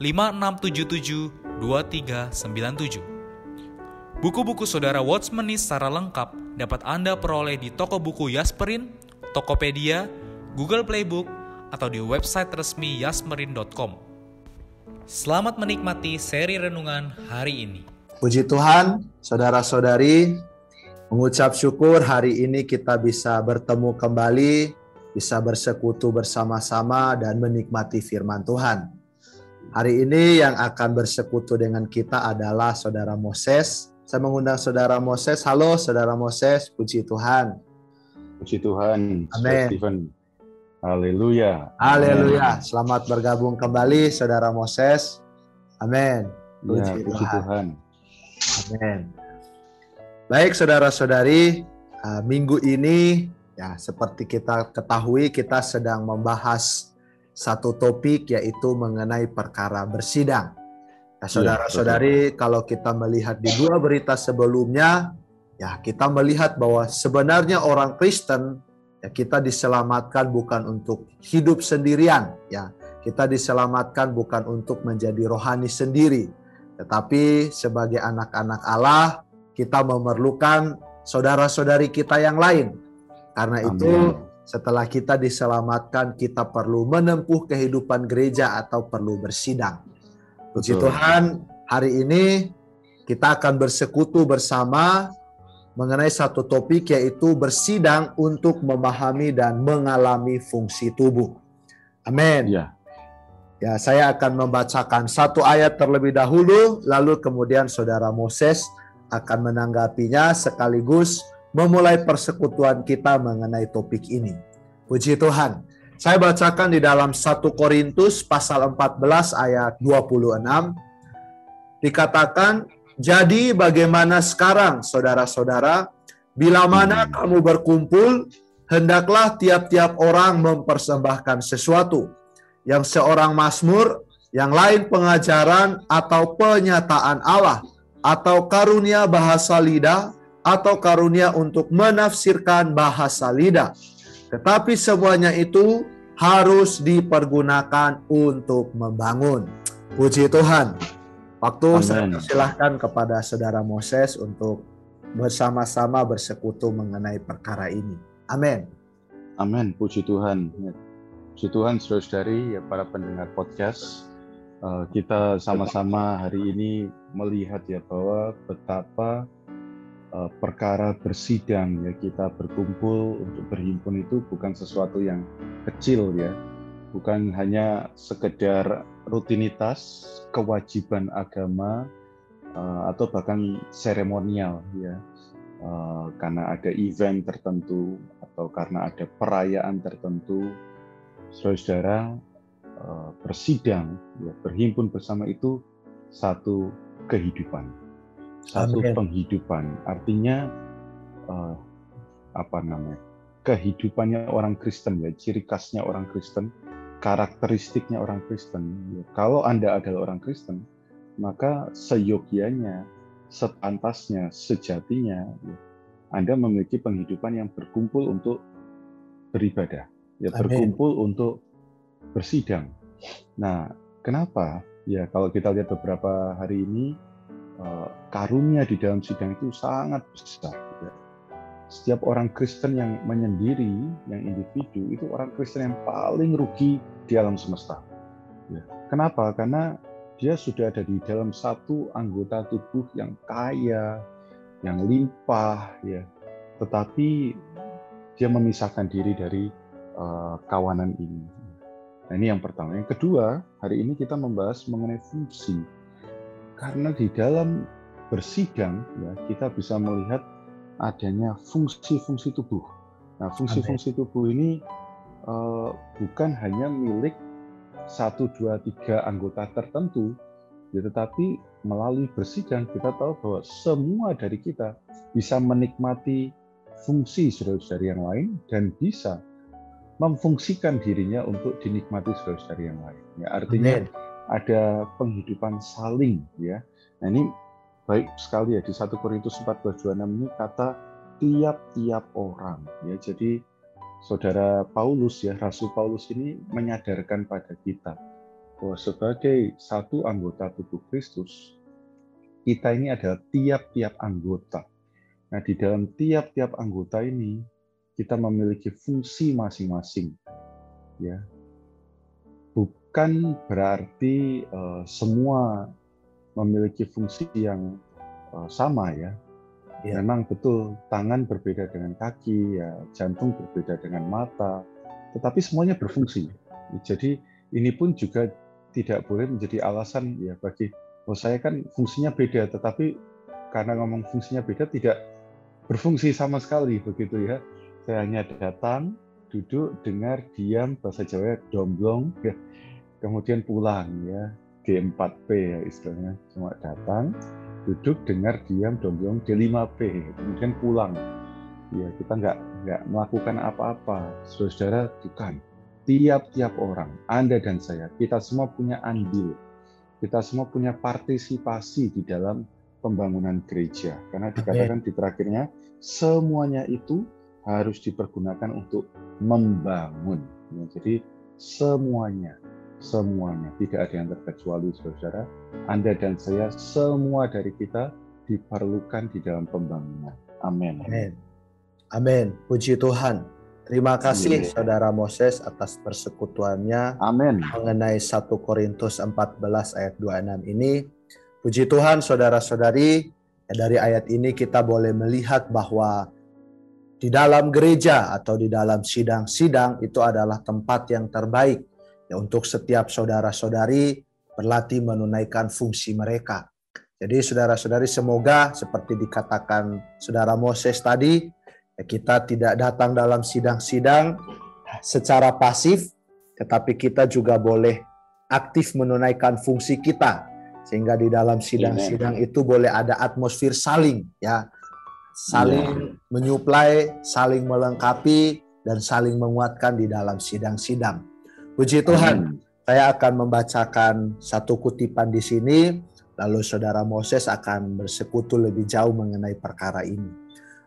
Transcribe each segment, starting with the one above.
5677 2397. Buku-buku saudara Watchmeni secara lengkap dapat Anda peroleh di toko buku Yasmerin, Tokopedia, Google Playbook, atau di website resmi yasmerin.com. Selamat menikmati seri renungan hari ini. Puji Tuhan, saudara-saudari, mengucap syukur hari ini kita bisa bertemu kembali, bisa bersekutu bersama-sama dan menikmati firman Tuhan. Hari ini yang akan bersekutu dengan kita adalah Saudara Moses. Saya mengundang Saudara Moses. Halo Saudara Moses, puji Tuhan. Puji Tuhan. Amin. Haleluya. Haleluya. Selamat bergabung kembali Saudara Moses. Amin. Puji, ya, puji Tuhan. Tuhan. Amin. Baik saudara-saudari, uh, minggu ini ya seperti kita ketahui kita sedang membahas satu topik yaitu mengenai perkara bersidang. Nah, saudara-saudari, ya, kalau kita melihat di dua berita sebelumnya, ya kita melihat bahwa sebenarnya orang Kristen ya kita diselamatkan bukan untuk hidup sendirian, ya. Kita diselamatkan bukan untuk menjadi rohani sendiri, tetapi sebagai anak-anak Allah, kita memerlukan saudara-saudari kita yang lain. Karena Amin. itu setelah kita diselamatkan, kita perlu menempuh kehidupan gereja atau perlu bersidang. Puji Tuhan, hari ini kita akan bersekutu bersama mengenai satu topik yaitu bersidang untuk memahami dan mengalami fungsi tubuh. Amin. Ya. Ya, saya akan membacakan satu ayat terlebih dahulu, lalu kemudian saudara Moses akan menanggapinya sekaligus memulai persekutuan kita mengenai topik ini. Puji Tuhan. Saya bacakan di dalam 1 Korintus pasal 14 ayat 26. Dikatakan, jadi bagaimana sekarang saudara-saudara, bila mana kamu berkumpul, hendaklah tiap-tiap orang mempersembahkan sesuatu. Yang seorang masmur, yang lain pengajaran atau penyataan Allah, atau karunia bahasa lidah, atau karunia untuk menafsirkan bahasa lidah. Tetapi semuanya itu harus dipergunakan untuk membangun. Puji Tuhan. Waktu Amen. saya silahkan kepada saudara Moses untuk bersama-sama bersekutu mengenai perkara ini. Amin. Amin. Puji Tuhan. Puji Tuhan, saudara-saudari, ya para pendengar podcast. Eh, kita sama-sama hari ini melihat ya bahwa betapa perkara bersidang ya kita berkumpul untuk berhimpun itu bukan sesuatu yang kecil ya. Bukan hanya sekedar rutinitas kewajiban agama uh, atau bahkan seremonial ya. Uh, karena ada event tertentu atau karena ada perayaan tertentu saudara uh, bersidang ya berhimpun bersama itu satu kehidupan satu penghidupan. Artinya uh, apa namanya? kehidupannya orang Kristen ya, ciri khasnya orang Kristen, karakteristiknya orang Kristen. Ya, kalau Anda adalah orang Kristen, maka seyogianya, sepantasnya, sejatinya ya, Anda memiliki penghidupan yang berkumpul untuk beribadah, ya Amin. berkumpul untuk bersidang. Nah, kenapa? Ya kalau kita lihat beberapa hari ini karunia di dalam sidang itu sangat besar. Ya. Setiap orang Kristen yang menyendiri, yang individu, itu orang Kristen yang paling rugi di alam semesta. Ya. Kenapa? Karena dia sudah ada di dalam satu anggota tubuh yang kaya, yang limpah, ya. Tetapi dia memisahkan diri dari uh, kawanan ini. Nah, ini yang pertama. Yang kedua, hari ini kita membahas mengenai fungsi. Karena di dalam bersidang, ya, kita bisa melihat adanya fungsi-fungsi tubuh. Nah, fungsi-fungsi tubuh ini uh, bukan hanya milik satu, dua, tiga anggota tertentu, ya, tetapi melalui bersidang kita tahu bahwa semua dari kita bisa menikmati fungsi saudara-saudari yang lain dan bisa memfungsikan dirinya untuk dinikmati saudara-saudari yang lain. Ya, artinya Amen. Ada penghidupan saling ya. Nah ini baik sekali ya di 1 Korintus 14:26 ini kata tiap-tiap orang ya. Jadi saudara Paulus ya, Rasul Paulus ini menyadarkan pada kita bahwa sebagai satu anggota tubuh Kristus kita ini adalah tiap-tiap anggota Nah, di dalam tiap-tiap anggota ini kita memiliki fungsi masing-masing. Ya. Bukan berarti uh, semua memiliki fungsi yang uh, sama ya. ya. Memang betul tangan berbeda dengan kaki, ya jantung berbeda dengan mata, tetapi semuanya berfungsi. Jadi ini pun juga tidak boleh menjadi alasan ya bagi oh saya kan fungsinya beda, tetapi karena ngomong fungsinya beda tidak berfungsi sama sekali begitu ya. Saya hanya datang, duduk, dengar, diam, bahasa Jawa domblong, ya. Kemudian pulang ya. G4P ya istilahnya, cuma datang, duduk, dengar, diam, domblong, D5P, kemudian pulang. Ya kita nggak nggak melakukan apa-apa, saudara bukan. Tiap-tiap orang, Anda dan saya, kita semua punya andil, kita semua punya partisipasi di dalam pembangunan gereja. Karena dikatakan di terakhirnya, semuanya itu harus dipergunakan untuk membangun. Ya, jadi semuanya, semuanya, tidak ada yang terkecuali saudara. Anda dan saya, semua dari kita diperlukan di dalam pembangunan. Amin. Amin. Amin. Puji Tuhan. Terima kasih Amin. Saudara Moses atas persekutuannya Amin. mengenai 1 Korintus 14 ayat 26 ini. Puji Tuhan saudara-saudari, dari ayat ini kita boleh melihat bahwa di dalam gereja atau di dalam sidang-sidang itu adalah tempat yang terbaik ya untuk setiap saudara-saudari berlatih menunaikan fungsi mereka. Jadi saudara-saudari semoga seperti dikatakan saudara Moses tadi, ya kita tidak datang dalam sidang-sidang secara pasif, tetapi kita juga boleh aktif menunaikan fungsi kita sehingga di dalam sidang-sidang itu boleh ada atmosfer saling ya saling yeah. menyuplai saling melengkapi dan saling menguatkan di dalam sidang-sidang puji Tuhan Amen. saya akan membacakan satu kutipan di sini lalu saudara Moses akan bersekutu lebih jauh mengenai perkara ini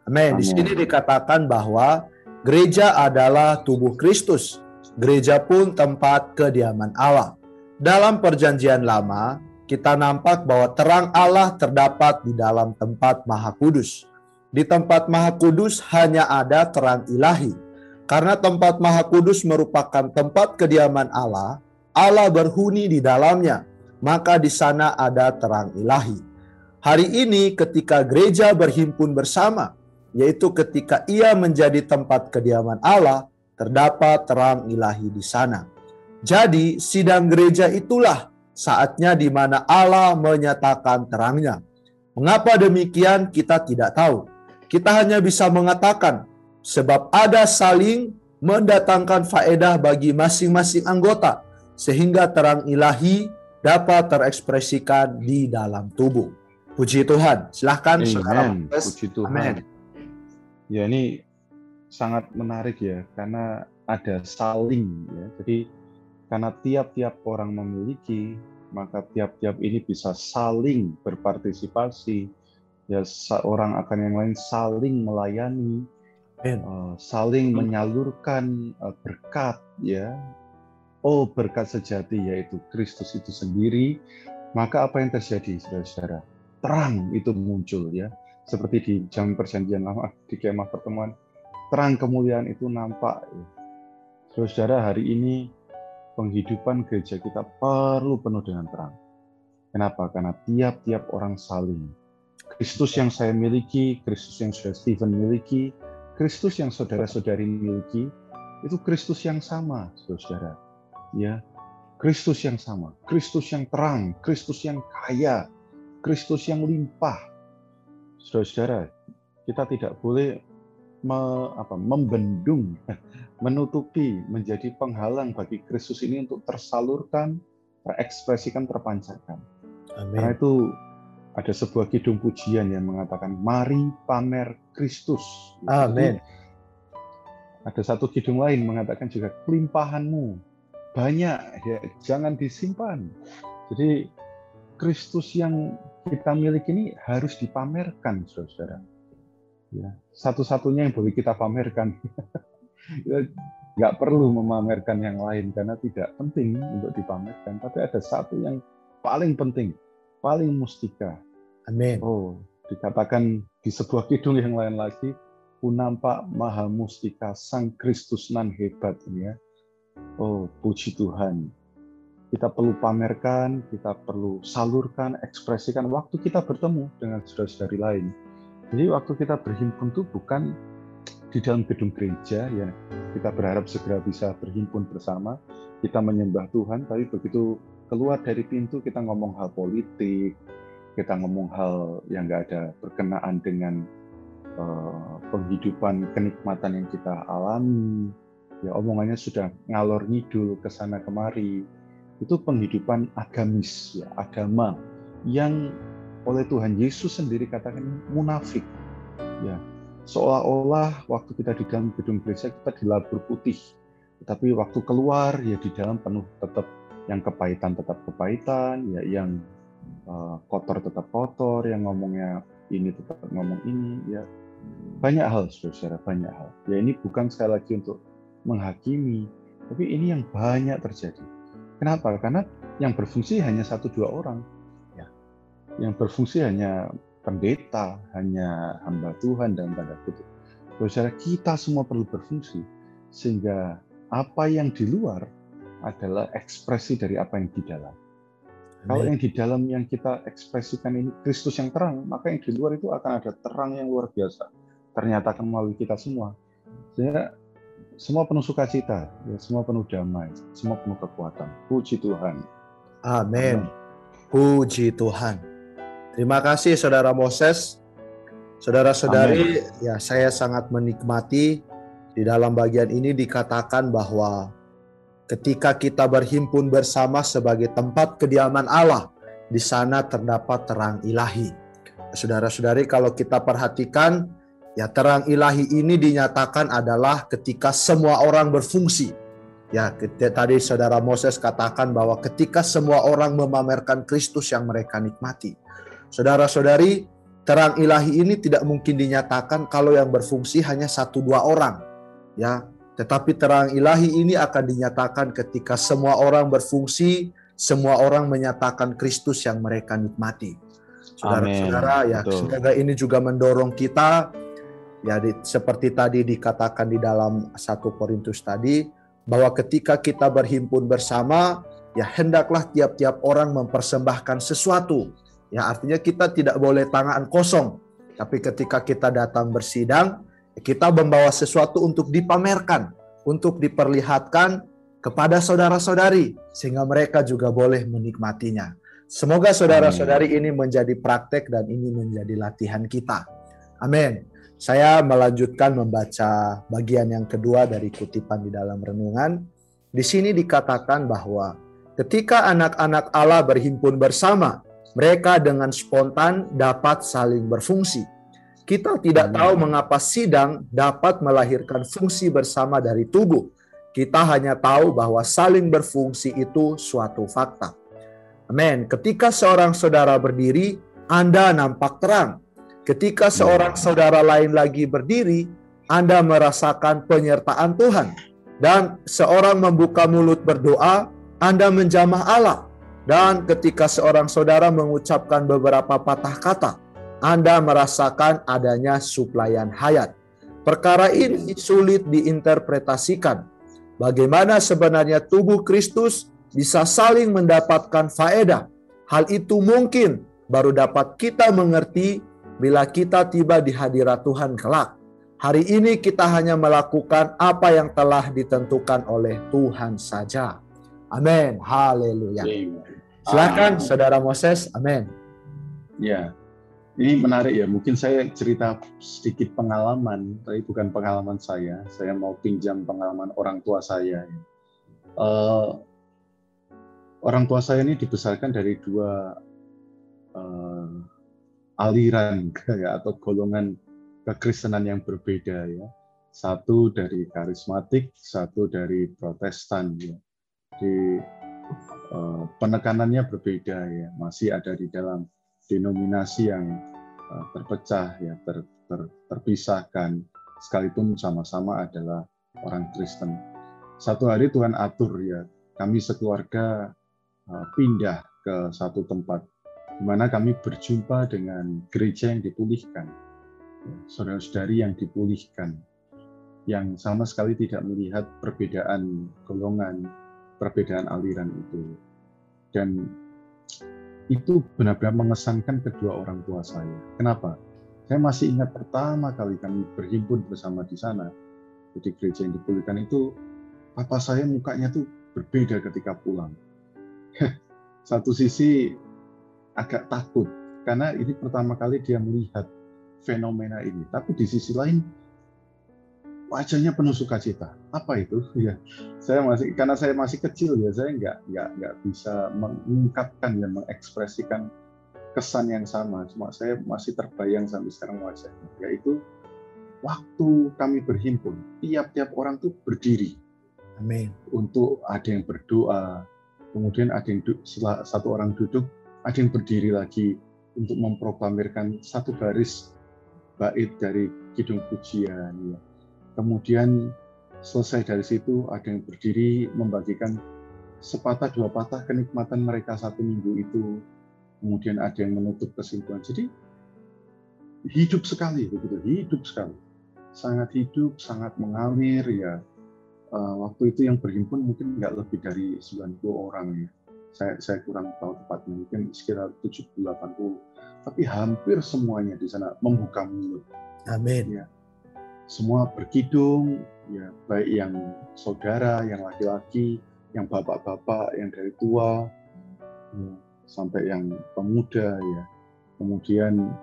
amin di sini dikatakan bahwa gereja adalah tubuh Kristus gereja pun tempat kediaman Allah dalam perjanjian lama kita nampak bahwa terang Allah terdapat di dalam tempat Maha Kudus. Di tempat Maha Kudus hanya ada terang ilahi. Karena tempat Maha Kudus merupakan tempat kediaman Allah, Allah berhuni di dalamnya, maka di sana ada terang ilahi. Hari ini ketika gereja berhimpun bersama, yaitu ketika ia menjadi tempat kediaman Allah, terdapat terang ilahi di sana. Jadi sidang gereja itulah saatnya di mana Allah menyatakan terangnya. Mengapa demikian kita tidak tahu. Kita hanya bisa mengatakan sebab ada saling mendatangkan faedah bagi masing-masing anggota sehingga terang ilahi dapat terekspresikan di dalam tubuh. Puji Tuhan. Silahkan sekarang. Puji Tuhan. Amen. Ya ini sangat menarik ya karena ada saling ya. Jadi karena tiap-tiap orang memiliki, maka tiap-tiap ini bisa saling berpartisipasi. Ya, seorang akan yang lain saling melayani, uh, saling menyalurkan uh, berkat, ya. Oh, berkat sejati yaitu Kristus itu sendiri. Maka apa yang terjadi, saudara-saudara? Terang itu muncul, ya. Seperti di jam perjanjian lama di kemah pertemuan, terang kemuliaan itu nampak. Ya. Saudara, hari ini penghidupan gereja kita perlu penuh dengan terang. Kenapa? Karena tiap-tiap orang saling. Kristus yang saya miliki, Kristus yang sudah Stephen miliki, Kristus yang saudara-saudari miliki, itu Kristus yang sama, saudara. Ya, Kristus yang sama, Kristus yang terang, Kristus yang kaya, Kristus yang limpah. Saudara-saudara, kita tidak boleh me, apa, membendung, menutupi, menjadi penghalang bagi Kristus ini untuk tersalurkan, terekspresikan, terpancarkan. Amin. Karena itu ada sebuah kidung pujian yang mengatakan, mari pamer Kristus. Amin. Ada satu kidung lain mengatakan juga, kelimpahanmu banyak, ya jangan disimpan. Jadi Kristus yang kita miliki ini harus dipamerkan, saudara. Ya, satu-satunya yang boleh kita pamerkan. ya, nggak perlu memamerkan yang lain karena tidak penting untuk dipamerkan. Tapi ada satu yang paling penting, paling mustika. Amin. Oh, dikatakan di sebuah kidung yang lain lagi, ku nampak maha mustika sang Kristus nan hebat ini ya. Oh, puji Tuhan. Kita perlu pamerkan, kita perlu salurkan, ekspresikan waktu kita bertemu dengan saudara-saudari lain. Jadi waktu kita berhimpun itu bukan di dalam gedung gereja ya kita berharap segera bisa berhimpun bersama kita menyembah Tuhan tapi begitu keluar dari pintu kita ngomong hal politik, kita ngomong hal yang nggak ada berkenaan dengan uh, penghidupan kenikmatan yang kita alami, ya omongannya sudah ngalor ngidul ke sana kemari. Itu penghidupan agamis, ya, agama yang oleh Tuhan Yesus sendiri katakan munafik. Ya, seolah-olah waktu kita di dalam gedung gereja kita dilabur putih, tetapi waktu keluar ya di dalam penuh tetap yang kepahitan tetap kepahitan, ya yang uh, kotor tetap kotor, yang ngomongnya ini tetap ngomong ini, ya banyak hal, saudara, banyak hal. Ya ini bukan sekali lagi untuk menghakimi, tapi ini yang banyak terjadi. Kenapa? Karena yang berfungsi hanya satu dua orang, ya. Yang berfungsi hanya pendeta, hanya hamba Tuhan dan tanda kutip. Saudara, kita semua perlu berfungsi sehingga apa yang di luar adalah ekspresi dari apa yang di dalam. Amin. Kalau yang di dalam yang kita ekspresikan ini Kristus yang terang, maka yang di luar itu akan ada terang yang luar biasa. Ternyata akan melalui kita semua. Sehingga semua penuh sukacita, ya, semua penuh damai, semua penuh kekuatan. Puji Tuhan. Amin. Puji Tuhan. Terima kasih Saudara Moses. Saudara-saudari, ya saya sangat menikmati di dalam bagian ini dikatakan bahwa ketika kita berhimpun bersama sebagai tempat kediaman Allah, di sana terdapat terang ilahi. Saudara-saudari, kalau kita perhatikan, ya terang ilahi ini dinyatakan adalah ketika semua orang berfungsi. Ya, tadi saudara Moses katakan bahwa ketika semua orang memamerkan Kristus yang mereka nikmati. Saudara-saudari, terang ilahi ini tidak mungkin dinyatakan kalau yang berfungsi hanya satu dua orang. Ya, tetapi terang ilahi ini akan dinyatakan ketika semua orang berfungsi, semua orang menyatakan Kristus yang mereka nikmati. Saudara-saudara, ya Betul. semoga ini juga mendorong kita ya di, seperti tadi dikatakan di dalam satu Korintus tadi bahwa ketika kita berhimpun bersama, ya hendaklah tiap-tiap orang mempersembahkan sesuatu. Ya artinya kita tidak boleh tangan kosong. Tapi ketika kita datang bersidang, kita membawa sesuatu untuk dipamerkan, untuk diperlihatkan kepada saudara-saudari, sehingga mereka juga boleh menikmatinya. Semoga saudara-saudari ini menjadi praktek dan ini menjadi latihan kita. Amin. Saya melanjutkan membaca bagian yang kedua dari kutipan di dalam renungan. Di sini dikatakan bahwa ketika anak-anak Allah berhimpun bersama, mereka dengan spontan dapat saling berfungsi kita tidak tahu mengapa sidang dapat melahirkan fungsi bersama dari tubuh. Kita hanya tahu bahwa saling berfungsi itu suatu fakta. Amin. Ketika seorang saudara berdiri, Anda nampak terang. Ketika seorang saudara lain lagi berdiri, Anda merasakan penyertaan Tuhan. Dan seorang membuka mulut berdoa, Anda menjamah Allah. Dan ketika seorang saudara mengucapkan beberapa patah kata, anda merasakan adanya suplaian hayat. Perkara ini sulit diinterpretasikan. Bagaimana sebenarnya tubuh Kristus bisa saling mendapatkan faedah Hal itu mungkin baru dapat kita mengerti bila kita tiba di hadirat Tuhan kelak. Hari ini kita hanya melakukan apa yang telah ditentukan oleh Tuhan saja. Amin. Haleluya. Silakan Saudara Moses. Amin. Ya. Ini menarik ya. Mungkin saya cerita sedikit pengalaman, tapi bukan pengalaman saya. Saya mau pinjam pengalaman orang tua saya. Uh, orang tua saya ini dibesarkan dari dua uh, aliran ya, atau golongan kekristenan yang berbeda ya. Satu dari karismatik, satu dari protestan ya. Di uh, penekanannya berbeda ya, masih ada di dalam denominasi yang uh, terpecah ya, ter, ter, terpisahkan sekalipun sama-sama adalah orang Kristen. Satu hari Tuhan atur ya, kami sekeluarga uh, pindah ke satu tempat di mana kami berjumpa dengan gereja yang dipulihkan saudara-saudari yang dipulihkan, yang sama sekali tidak melihat perbedaan golongan, perbedaan aliran itu. Dan itu benar-benar mengesankan kedua orang tua saya. Kenapa? Saya masih ingat pertama kali kami berhimpun bersama di sana, di gereja yang dipulihkan itu, papa saya mukanya tuh berbeda ketika pulang. Satu sisi agak takut, karena ini pertama kali dia melihat fenomena ini. Tapi di sisi lain wajahnya penuh sukacita. Apa itu? Ya, saya masih karena saya masih kecil ya, saya nggak nggak nggak bisa mengungkapkan dan mengekspresikan kesan yang sama. Cuma saya masih terbayang sampai sekarang wajahnya, yaitu waktu kami berhimpun, tiap-tiap orang tuh berdiri. Amin. Untuk ada yang berdoa, kemudian ada yang satu orang duduk, ada yang berdiri lagi untuk memproklamirkan satu baris bait dari Kidung Pujian. Ya. Kemudian selesai dari situ ada yang berdiri membagikan sepatah dua patah kenikmatan mereka satu minggu itu. Kemudian ada yang menutup kesimpulan. Jadi hidup sekali begitu, hidup sekali. Sangat hidup, sangat mengalir ya. Uh, waktu itu yang berhimpun mungkin nggak lebih dari 90 orang ya. Saya, saya kurang tahu tepatnya, mungkin sekitar 70-80 tapi hampir semuanya di sana membuka mulut. Amin. Ya. Semua berkidung, ya baik yang saudara, yang laki-laki, yang bapak-bapak, yang dari tua, ya, sampai yang pemuda, ya. Kemudian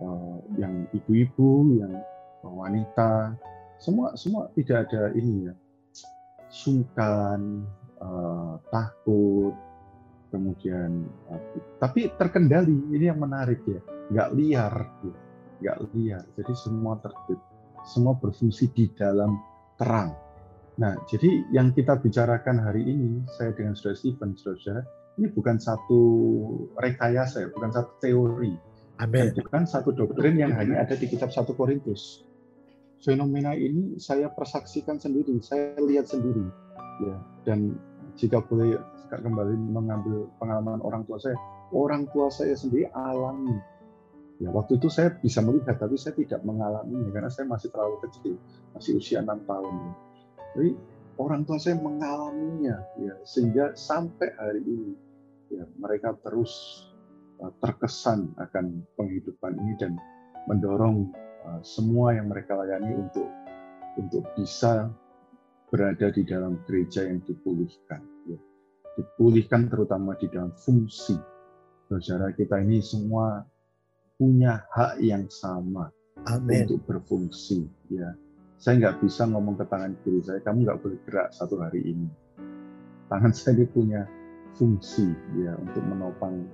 uh, yang ibu-ibu, yang wanita, semua semua tidak ada ini ya, sungkan, uh, takut, kemudian tapi terkendali. Ini yang menarik ya. Nggak liar ya. nggak liar. Jadi semua tertib semua berfungsi di dalam terang nah jadi yang kita bicarakan hari ini saya dengan saudara Stephen saudara ini bukan satu rekayasa ya bukan satu teori Amen. bukan satu doktrin yang hanya ada di kitab satu Korintus fenomena ini saya persaksikan sendiri saya lihat sendiri ya dan jika boleh kembali mengambil pengalaman orang tua saya, orang tua saya sendiri alami. Ya, waktu itu saya bisa melihat, tapi saya tidak mengalaminya karena saya masih terlalu kecil, masih usia enam tahun. Jadi orang tua saya mengalaminya, ya, sehingga sampai hari ini ya, mereka terus uh, terkesan akan penghidupan ini dan mendorong uh, semua yang mereka layani untuk untuk bisa berada di dalam gereja yang dipulihkan. Ya dipulihkan terutama di dalam fungsi. Saudara kita ini semua punya hak yang sama Amen. untuk berfungsi. Ya, saya nggak bisa ngomong ke tangan kiri saya, kamu nggak boleh gerak satu hari ini. Tangan saya ini punya fungsi ya untuk menopang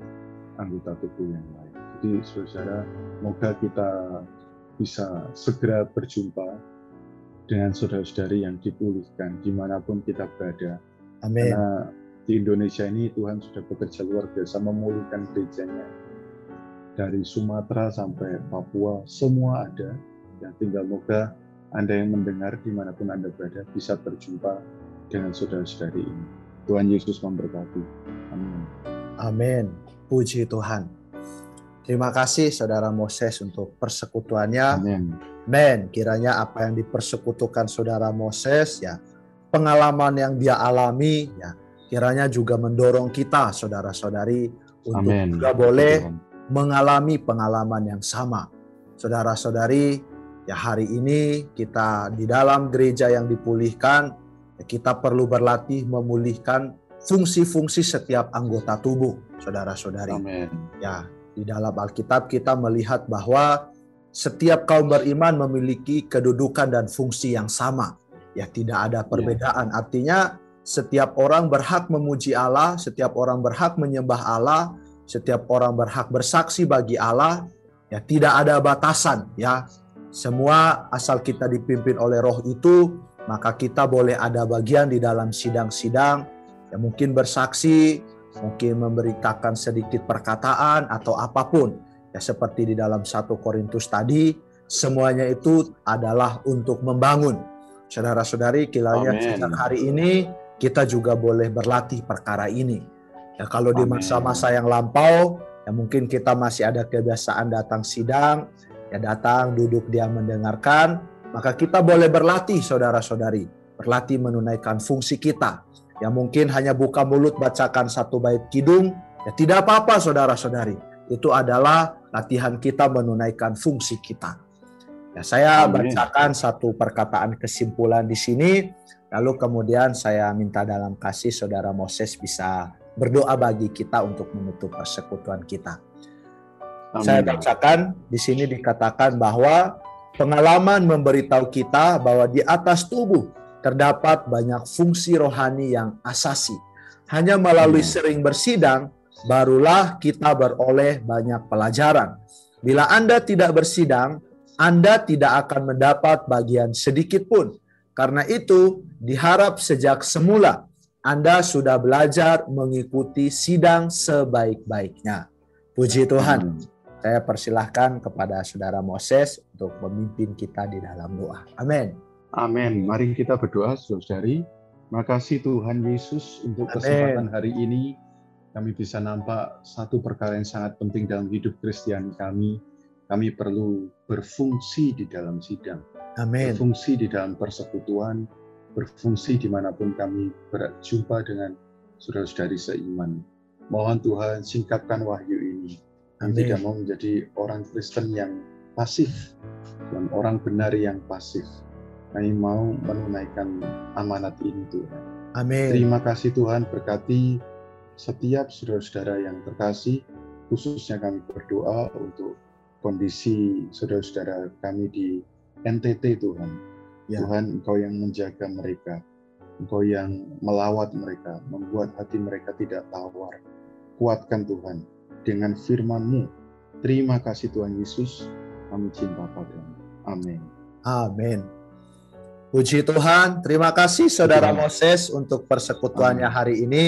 anggota tubuh yang lain. Jadi saudara, semoga kita bisa segera berjumpa dengan saudara-saudari yang dipulihkan di mana pun kita berada. Amin. Karena di Indonesia ini Tuhan sudah bekerja luar biasa memulihkan gerejanya dari Sumatera sampai Papua semua ada yang tinggal moga anda yang mendengar di mana pun anda berada bisa berjumpa dengan saudara-saudari ini Tuhan Yesus memberkati Amin Amin Puji Tuhan Terima kasih Saudara Moses untuk persekutuannya. Amin. Men, kiranya apa yang dipersekutukan Saudara Moses ya, pengalaman yang dia alami ya, kiranya juga mendorong kita saudara-saudari untuk Amin. juga boleh. Mengalami pengalaman yang sama. Saudara-saudari, ya hari ini kita di dalam gereja yang dipulihkan, ya kita perlu berlatih memulihkan fungsi-fungsi setiap anggota tubuh, saudara-saudari. Ya, di dalam Alkitab kita melihat bahwa setiap kaum beriman memiliki kedudukan dan fungsi yang sama. Ya, tidak ada perbedaan. Artinya setiap orang berhak memuji Allah, setiap orang berhak menyembah Allah, setiap orang berhak bersaksi bagi Allah. Ya, tidak ada batasan, ya. Semua asal kita dipimpin oleh Roh itu, maka kita boleh ada bagian di dalam sidang-sidang, ya mungkin bersaksi, mungkin memberitakan sedikit perkataan atau apa pun. Ya seperti di dalam satu Korintus tadi, semuanya itu adalah untuk membangun. Saudara-saudari, kiranya hari ini kita juga boleh berlatih perkara ini. Ya kalau di Amin. masa-masa yang lampau, ya mungkin kita masih ada kebiasaan datang sidang, ya datang duduk dia mendengarkan, maka kita boleh berlatih saudara-saudari, berlatih menunaikan fungsi kita. Ya mungkin hanya buka mulut bacakan satu bait kidung, ya tidak apa-apa saudara-saudari. Itu adalah latihan kita menunaikan fungsi kita. Ya saya Amin. bacakan satu perkataan kesimpulan di sini, lalu kemudian saya minta dalam kasih saudara Moses bisa berdoa bagi kita untuk menutup persekutuan kita. Amin. Saya bacakan di sini dikatakan bahwa pengalaman memberitahu kita bahwa di atas tubuh terdapat banyak fungsi rohani yang asasi. Hanya melalui sering bersidang barulah kita beroleh banyak pelajaran. Bila Anda tidak bersidang, Anda tidak akan mendapat bagian sedikit pun. Karena itu, diharap sejak semula Anda sudah belajar mengikuti sidang sebaik-baiknya. Puji Tuhan. Saya persilahkan kepada Saudara Moses untuk memimpin kita di dalam doa. Amin. Amin. Mari kita berdoa, saudari. Makasih Tuhan Yesus untuk Amin. kesempatan hari ini kami bisa nampak satu perkara yang sangat penting dalam hidup Kristiani kami. Kami perlu berfungsi di dalam sidang, Amin. berfungsi di dalam persekutuan, berfungsi di mana pun kami berjumpa dengan saudara-saudari seiman. Mohon Tuhan singkapkan wahyu ini. Kami tidak mau menjadi orang Kristen yang pasif dan orang benar yang pasif. Kami mau menunaikan amanat ini Tuhan. Amin. Terima kasih Tuhan berkati setiap saudara-saudara yang terkasih, khususnya kami berdoa untuk kondisi saudara-saudara kami di NTT Tuhan. Ya. Tuhan Engkau yang menjaga mereka, Engkau yang melawat mereka, membuat hati mereka tidak tawar. Kuatkan Tuhan dengan firman-Mu. Terima kasih Tuhan Yesus, kami cinta padamu. Amin. Amin. Puji Tuhan. Terima kasih Saudara. Moses untuk persekutuannya Amin. hari ini.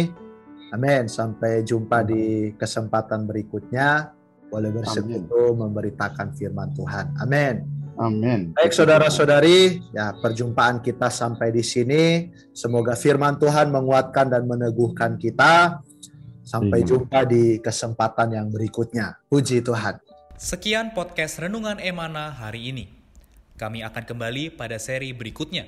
Amin. Sampai jumpa di kesempatan berikutnya. Boleh bersekutu memberitakan firman Tuhan. Amin. Amin. Baik saudara-saudari, ya perjumpaan kita sampai di sini. Semoga firman Tuhan menguatkan dan meneguhkan kita. Sampai Amin. jumpa di kesempatan yang berikutnya. Puji Tuhan. Sekian podcast Renungan Emana hari ini. Kami akan kembali pada seri berikutnya.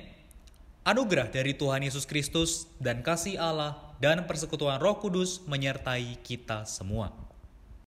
Anugerah dari Tuhan Yesus Kristus dan kasih Allah dan persekutuan Roh Kudus menyertai kita semua.